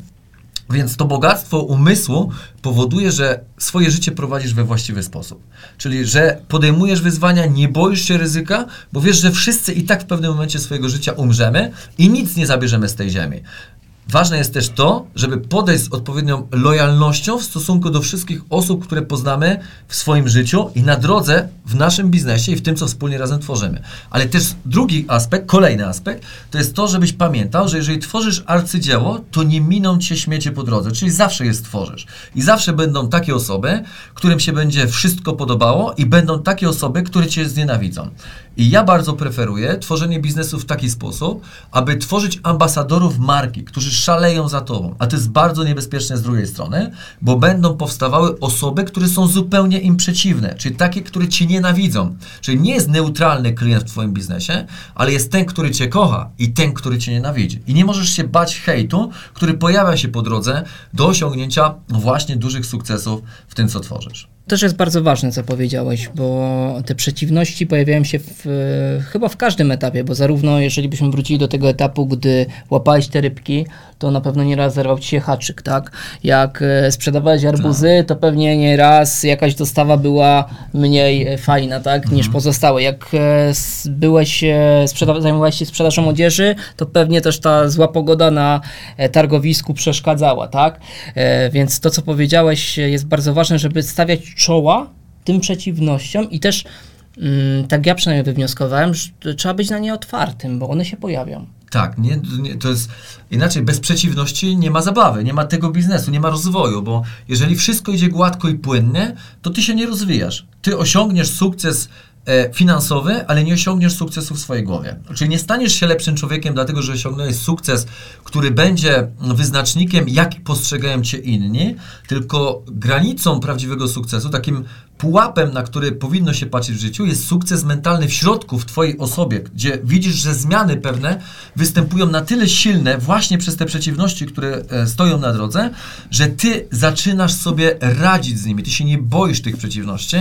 Więc to bogactwo umysłu powoduje, że swoje życie prowadzisz we właściwy sposób. Czyli, że podejmujesz wyzwania, nie boisz się ryzyka, bo wiesz, że wszyscy i tak w pewnym momencie swojego życia umrzemy i nic nie zabierzemy z tej ziemi. Ważne jest też to, żeby podejść z odpowiednią lojalnością w stosunku do wszystkich osób, które poznamy w swoim życiu i na drodze w naszym biznesie i w tym, co wspólnie razem tworzymy. Ale też drugi aspekt, kolejny aspekt, to jest to, żebyś pamiętał, że jeżeli tworzysz arcydzieło, to nie miną cię śmiecie po drodze, czyli zawsze je stworzysz. I zawsze będą takie osoby, którym się będzie wszystko podobało i będą takie osoby, które cię znienawidzą. I ja bardzo preferuję tworzenie biznesu w taki sposób, aby tworzyć ambasadorów marki, którzy szaleją za tobą. A to jest bardzo niebezpieczne z drugiej strony, bo będą powstawały osoby, które są zupełnie im przeciwne, czyli takie, które cię nienawidzą. Czyli nie jest neutralny klient w twoim biznesie, ale jest ten, który cię kocha i ten, który cię nienawidzi. I nie możesz się bać hejtu, który pojawia się po drodze do osiągnięcia właśnie dużych sukcesów w tym, co tworzysz też jest bardzo ważne, co powiedziałeś, bo te przeciwności pojawiają się w, chyba w każdym etapie, bo zarówno jeżeli byśmy wrócili do tego etapu, gdy łapałeś te rybki, to na pewno nieraz zerwał ci się haczyk, tak? Jak e, sprzedawałeś arbuzy, tak. to pewnie nieraz jakaś dostawa była mniej e, fajna, tak? Mhm. Niż pozostałe. Jak e, byłeś, sprzeda- zajmowałeś się sprzedażą odzieży, to pewnie też ta zła pogoda na targowisku przeszkadzała, tak? Więc to, co powiedziałeś, jest bardzo ważne, żeby stawiać czoła tym przeciwnościom i też, mm, tak ja przynajmniej wywnioskowałem, że trzeba być na nie otwartym, bo one się pojawią. Tak, nie, nie, to jest inaczej, bez przeciwności nie ma zabawy, nie ma tego biznesu, nie ma rozwoju, bo jeżeli wszystko idzie gładko i płynnie, to ty się nie rozwijasz. Ty osiągniesz sukces e, finansowy, ale nie osiągniesz sukcesu w swojej głowie. Czyli nie staniesz się lepszym człowiekiem, dlatego że osiągnąłeś sukces, który będzie wyznacznikiem, jak postrzegają cię inni, tylko granicą prawdziwego sukcesu, takim pułapem, na który powinno się patrzeć w życiu, jest sukces mentalny w środku, w Twojej osobie, gdzie widzisz, że zmiany pewne występują na tyle silne właśnie przez te przeciwności, które e, stoją na drodze, że Ty zaczynasz sobie radzić z nimi. Ty się nie boisz tych przeciwności,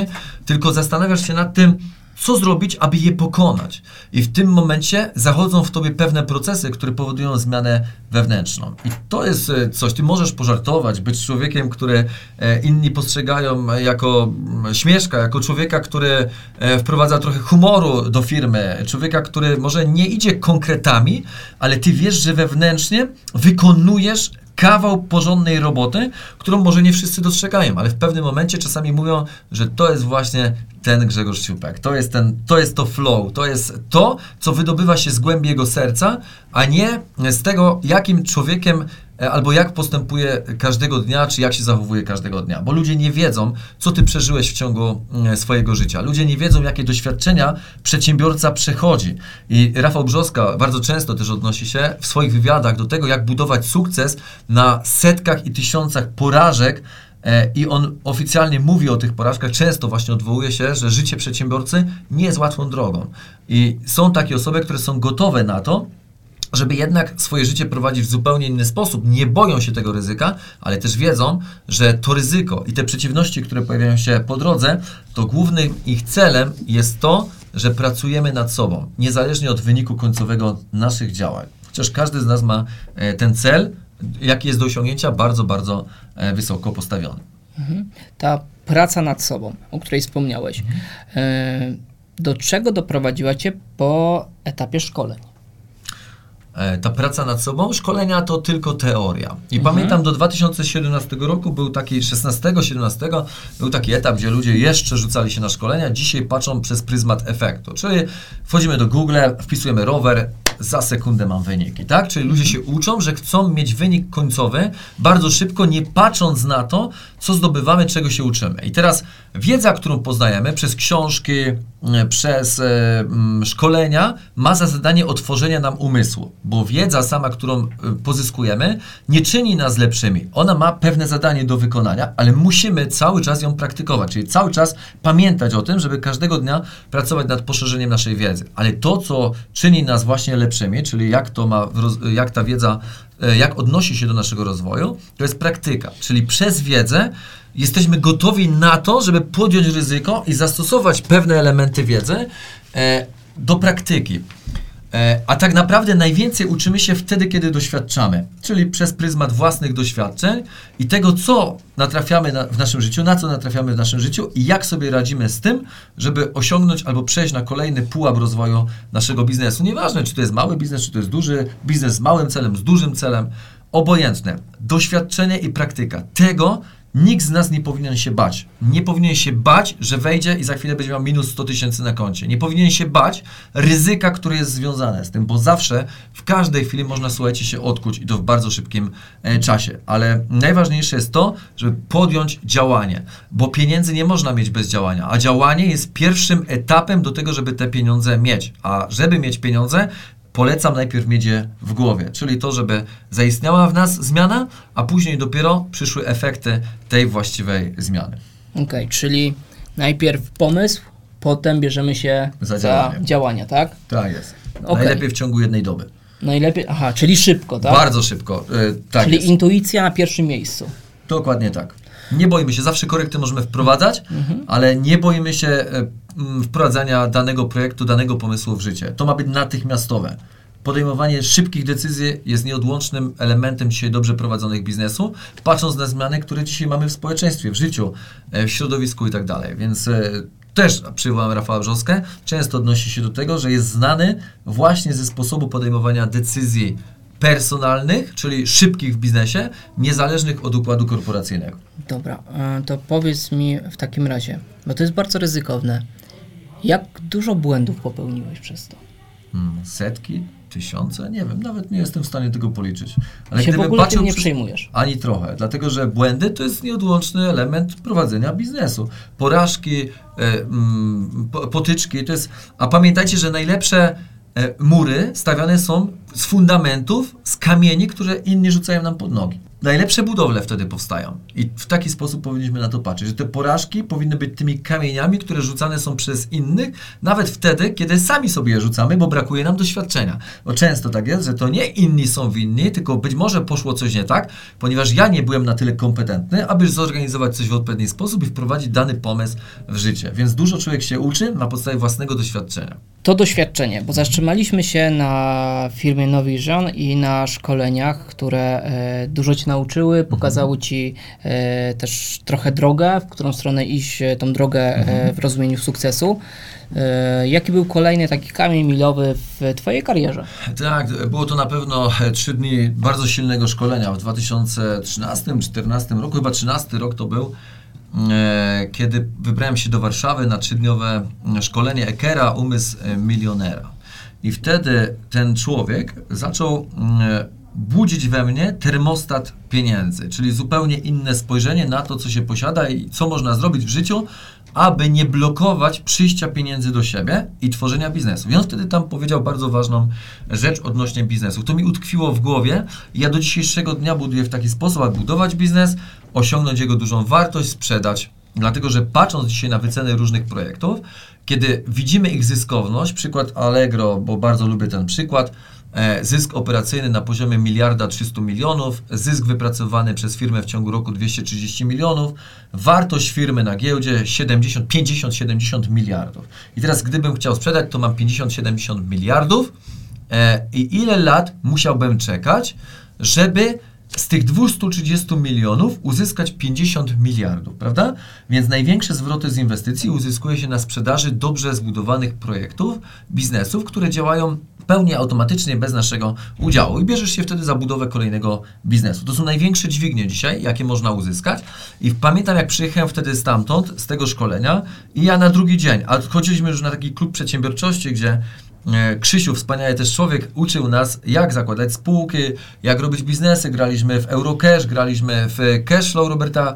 tylko zastanawiasz się nad tym, co zrobić, aby je pokonać. I w tym momencie zachodzą w tobie pewne procesy, które powodują zmianę wewnętrzną. I to jest e, coś, ty możesz pożartować, być człowiekiem, który e, inni postrzegają jako mm, śmieszka, jako człowieka, który e, wprowadza trochę humoru do firmy, człowieka, który może nie idzie konkretami, ale ty wiesz, że wewnętrznie wykonujesz kawał porządnej roboty, którą może nie wszyscy dostrzegają, ale w pewnym momencie czasami mówią, że to jest właśnie ten Grzegorz Ciupek, to jest, ten, to jest to flow, to jest to, co wydobywa się z głębi jego serca, a nie z tego, jakim człowiekiem albo jak postępuje każdego dnia, czy jak się zachowuje każdego dnia. Bo ludzie nie wiedzą, co ty przeżyłeś w ciągu mm, swojego życia. Ludzie nie wiedzą, jakie doświadczenia przedsiębiorca przechodzi. I Rafał Brzoska bardzo często też odnosi się w swoich wywiadach do tego, jak budować sukces na setkach i tysiącach porażek, e, i on oficjalnie mówi o tych porażkach, często właśnie odwołuje się, że życie przedsiębiorcy nie jest łatwą drogą. I są takie osoby, które są gotowe na to, żeby jednak swoje życie prowadzić w zupełnie inny sposób. Nie boją się tego ryzyka, ale też wiedzą, że to ryzyko i te przeciwności, które pojawiają się po drodze, to głównym ich celem jest to, że pracujemy nad sobą, niezależnie od wyniku końcowego naszych działań. Chociaż każdy z nas ma e, ten cel, jaki jest do osiągnięcia, bardzo, bardzo e, wysoko postawiony. Mhm. Ta praca nad sobą, o której wspomniałeś, mhm. E, do czego doprowadziła Cię po etapie szkoleń? E, ta praca nad sobą, szkolenia to tylko teoria. I mhm. pamiętam do 2017 roku był taki, 16-17 był taki etap, gdzie ludzie jeszcze rzucali się na szkolenia, dzisiaj patrzą przez pryzmat efektu. Czyli wchodzimy do Google, wpisujemy rower, za sekundę mam wyniki, tak? Czyli ludzie się uczą, że chcą mieć wynik końcowy bardzo szybko, nie patrząc na to, co zdobywamy, czego się uczymy. I teraz wiedza, którą poznajemy przez książki, e, przez e, szkolenia, ma za zadanie otworzenia nam umysłu, bo wiedza sama, którą e, pozyskujemy, nie czyni nas lepszymi. Ona ma pewne zadanie do wykonania, ale musimy cały czas ją praktykować, czyli cały czas pamiętać o tym, żeby każdego dnia pracować nad poszerzeniem naszej wiedzy. Ale to, co czyni nas właśnie lepszymi, czyli jak to ma, jak ta wiedza jak odnosi się do naszego rozwoju, to jest praktyka. Czyli przez wiedzę jesteśmy gotowi na to, żeby podjąć ryzyko i zastosować pewne elementy wiedzy e, do praktyki. E, a tak naprawdę najwięcej uczymy się wtedy, kiedy doświadczamy, czyli przez pryzmat własnych doświadczeń i tego, co natrafiamy na, w naszym życiu, na co natrafiamy w naszym życiu i jak sobie radzimy z tym, żeby osiągnąć albo przejść na kolejny pułap rozwoju naszego biznesu. Nieważne, czy to jest mały biznes, czy to jest duży biznes z małym celem, z dużym celem, obojętne. Doświadczenie i praktyka tego, Nikt z nas nie powinien się bać. Nie powinien się bać, że wejdzie i za chwilę będzie miał minus 100 tysięcy na koncie. Nie powinien się bać ryzyka, które jest związane z tym, bo zawsze, w każdej chwili można, słuchajcie, się odkuć i to w bardzo szybkim e, czasie. Ale najważniejsze jest to, żeby podjąć działanie, bo pieniędzy nie można mieć bez działania, a działanie jest pierwszym etapem do tego, żeby te pieniądze mieć. A żeby mieć pieniądze, polecam najpierw mieć je w głowie, czyli to, żeby zaistniała w nas zmiana, a później dopiero przyszły efekty tej właściwej zmiany. Okej, okay, czyli najpierw pomysł, potem bierzemy się za, za działanie. działania, tak? Tak jest. Okay. Najlepiej w ciągu jednej doby. Najlepiej, aha, czyli szybko, tak? Bardzo szybko, yy, tak Czyli jest. intuicja na pierwszym miejscu. Dokładnie tak. Nie boimy się, zawsze korekty możemy wprowadzać, mhm. ale nie boimy się e, wprowadzania danego projektu, danego pomysłu w życie. To ma być natychmiastowe. Podejmowanie szybkich decyzji jest nieodłącznym elementem dzisiaj dobrze prowadzonych biznesu, patrząc na zmiany, które dzisiaj mamy w społeczeństwie, w życiu, e, w środowisku i tak dalej. Więc e, też przywołam Rafała Brzoskę, często odnosi się do tego, że jest znany właśnie ze sposobu podejmowania decyzji personalnych, czyli szybkich w biznesie, niezależnych od układu korporacyjnego. Dobra, e, to powiedz mi w takim razie, bo to jest bardzo ryzykowne. Jak dużo błędów popełniłeś przez to? Hmm, setki, tysiące? Nie wiem, nawet nie jestem w stanie tego policzyć. Ale się w gdybym tym patrzył nie przejmujesz. Ani trochę, dlatego że błędy to jest nieodłączny element prowadzenia biznesu. Porażki, e, mm, po- potyczki to jest. A pamiętajcie, że najlepsze e, mury stawiane są z fundamentów, z kamieni, które inni rzucają nam pod nogi. Najlepsze budowle wtedy powstają. I w taki sposób powinniśmy na to patrzeć, że te porażki powinny być tymi kamieniami, które rzucane są przez innych, nawet wtedy, kiedy sami sobie je rzucamy, bo brakuje nam doświadczenia. Bo często tak jest, że to nie inni są winni, tylko być może poszło coś nie tak, ponieważ ja nie byłem na tyle kompetentny, aby zorganizować coś w odpowiedni sposób i wprowadzić dany pomysł w życie. Więc dużo człowiek się uczy na podstawie własnego doświadczenia. To doświadczenie, bo zatrzymaliśmy się na firmie Novision i na szkoleniach, które e, dużo Cię nauczyły, pokazały Ci e, też trochę drogę, w którą stronę iść, e, tą drogę e, w rozumieniu sukcesu. E, jaki był kolejny taki kamień milowy w Twojej karierze? Tak, było to na pewno e, trzy dni bardzo silnego szkolenia w 2013-2014 roku, chyba 13 rok to był, e, kiedy wybrałem się do Warszawy na trzydniowe szkolenie Ekera, umysł milionera. I wtedy ten człowiek zaczął mm, budzić we mnie termostat pieniędzy, czyli zupełnie inne spojrzenie na to, co się posiada i co można zrobić w życiu, aby nie blokować przyjścia pieniędzy do siebie i tworzenia biznesu. I on wtedy tam powiedział bardzo ważną rzecz odnośnie biznesu. To mi utkwiło w głowie ja do dzisiejszego dnia buduję w taki sposób, aby budować biznes, osiągnąć jego dużą wartość, sprzedać. Dlatego, że patrząc dzisiaj na wyceny różnych projektów, kiedy widzimy ich zyskowność, przykład Allegro, bo bardzo lubię ten przykład, zysk operacyjny na poziomie miliarda 300 milionów, zysk wypracowany przez firmę w ciągu roku 230 milionów, wartość firmy na giełdzie 70, 50-70 miliardów. I teraz gdybym chciał sprzedać, to mam 50-70 miliardów e, i ile lat musiałbym czekać, żeby z tych 230 milionów uzyskać 50 miliardów, prawda? Więc największe zwroty z inwestycji uzyskuje się na sprzedaży dobrze zbudowanych projektów, biznesów, które działają pełni automatycznie, bez naszego udziału i bierzesz się wtedy za budowę kolejnego biznesu. To są największe dźwignie dzisiaj, jakie można uzyskać i pamiętam jak przyjechałem wtedy stamtąd, z tego szkolenia i ja na drugi dzień, a chodziliśmy już na taki klub przedsiębiorczości, gdzie E, Krzysiu, wspaniały też człowiek, uczył nas, jak zakładać spółki, jak robić biznesy. Graliśmy w Eurocash, graliśmy w Cashflow Roberta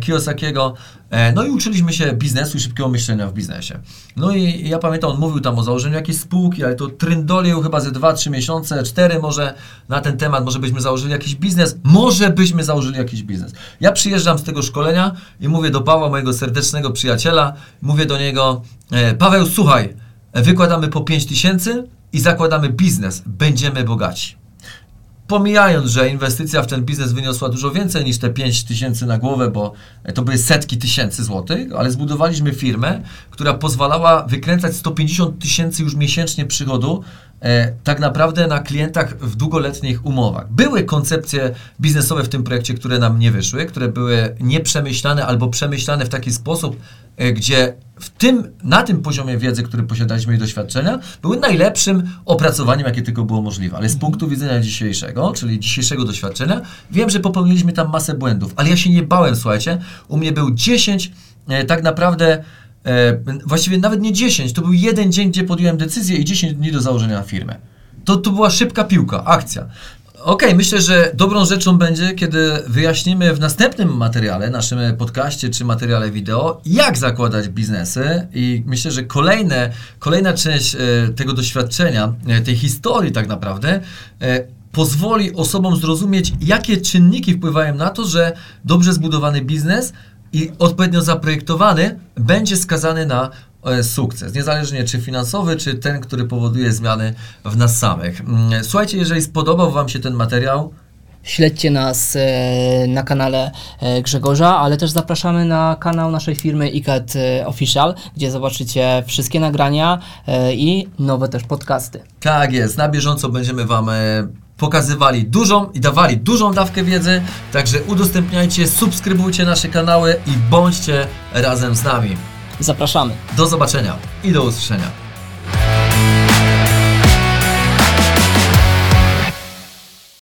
Kiyosakiego. E, no i uczyliśmy się biznesu i szybkiego myślenia w biznesie. No i, i ja pamiętam, on mówił tam o założeniu jakiejś spółki, ale to tryndolił chyba ze 2-3 miesiące, 4 może na ten temat, może byśmy założyli jakiś biznes, może byśmy założyli jakiś biznes. Ja przyjeżdżam z tego szkolenia i mówię do Pawła, mojego serdecznego przyjaciela, mówię do niego, e, Paweł, słuchaj, wykładamy po 5 tysięcy i zakładamy biznes, będziemy bogaci. Pomijając, że inwestycja w ten biznes wyniosła dużo więcej niż te 5 tysięcy na głowę, bo to były setki tysięcy złotych, ale zbudowaliśmy firmę, która pozwalała wykręcać 150 tysięcy już miesięcznie przychodu, e, tak naprawdę na klientach w długoletnich umowach. Były koncepcje biznesowe w tym projekcie, które nam nie wyszły, które były nieprzemyślane albo przemyślane w taki sposób, e, gdzie w tym, na tym poziomie wiedzy, który posiadaliśmy i doświadczenia, były najlepszym opracowaniem, jakie tylko było możliwe. Ale z punktu widzenia dzisiejszego, czyli dzisiejszego doświadczenia, wiem, że popełniliśmy tam masę błędów, ale ja się nie bałem, słuchajcie. U mnie był 10, e, tak naprawdę, e, właściwie nawet nie 10, to był jeden dzień, gdzie podjąłem decyzję i 10 dni do założenia firmy. To, to była szybka piłka, akcja. Okej, myślę, że dobrą rzeczą będzie, kiedy wyjaśnimy w następnym materiale, naszym podcaście czy materiale wideo, jak zakładać biznesy i myślę, że kolejne, kolejna część e, tego doświadczenia, e, tej historii tak naprawdę, e, pozwoli osobom zrozumieć, jakie czynniki wpływają na to, że dobrze zbudowany biznes i odpowiednio zaprojektowany będzie skazany na e, sukces, niezależnie czy finansowy, czy ten, który powoduje zmiany w nas samych. Mm, Słuchajcie, jeżeli spodobał Wam się ten materiał, Śledźcie nas e, na kanale e, Grzegorza, ale też zapraszamy na kanał naszej firmy ICAT Official, gdzie zobaczycie wszystkie nagrania i nowe też podcasty. tak jest, na bieżąco będziemy Wam pokazywali dużą i dawali dużą dawkę wiedzy, także udostępniajcie, subskrybujcie nasze kanały i bądźcie razem z nami. Zapraszamy. Do zobaczenia i do usłyszenia.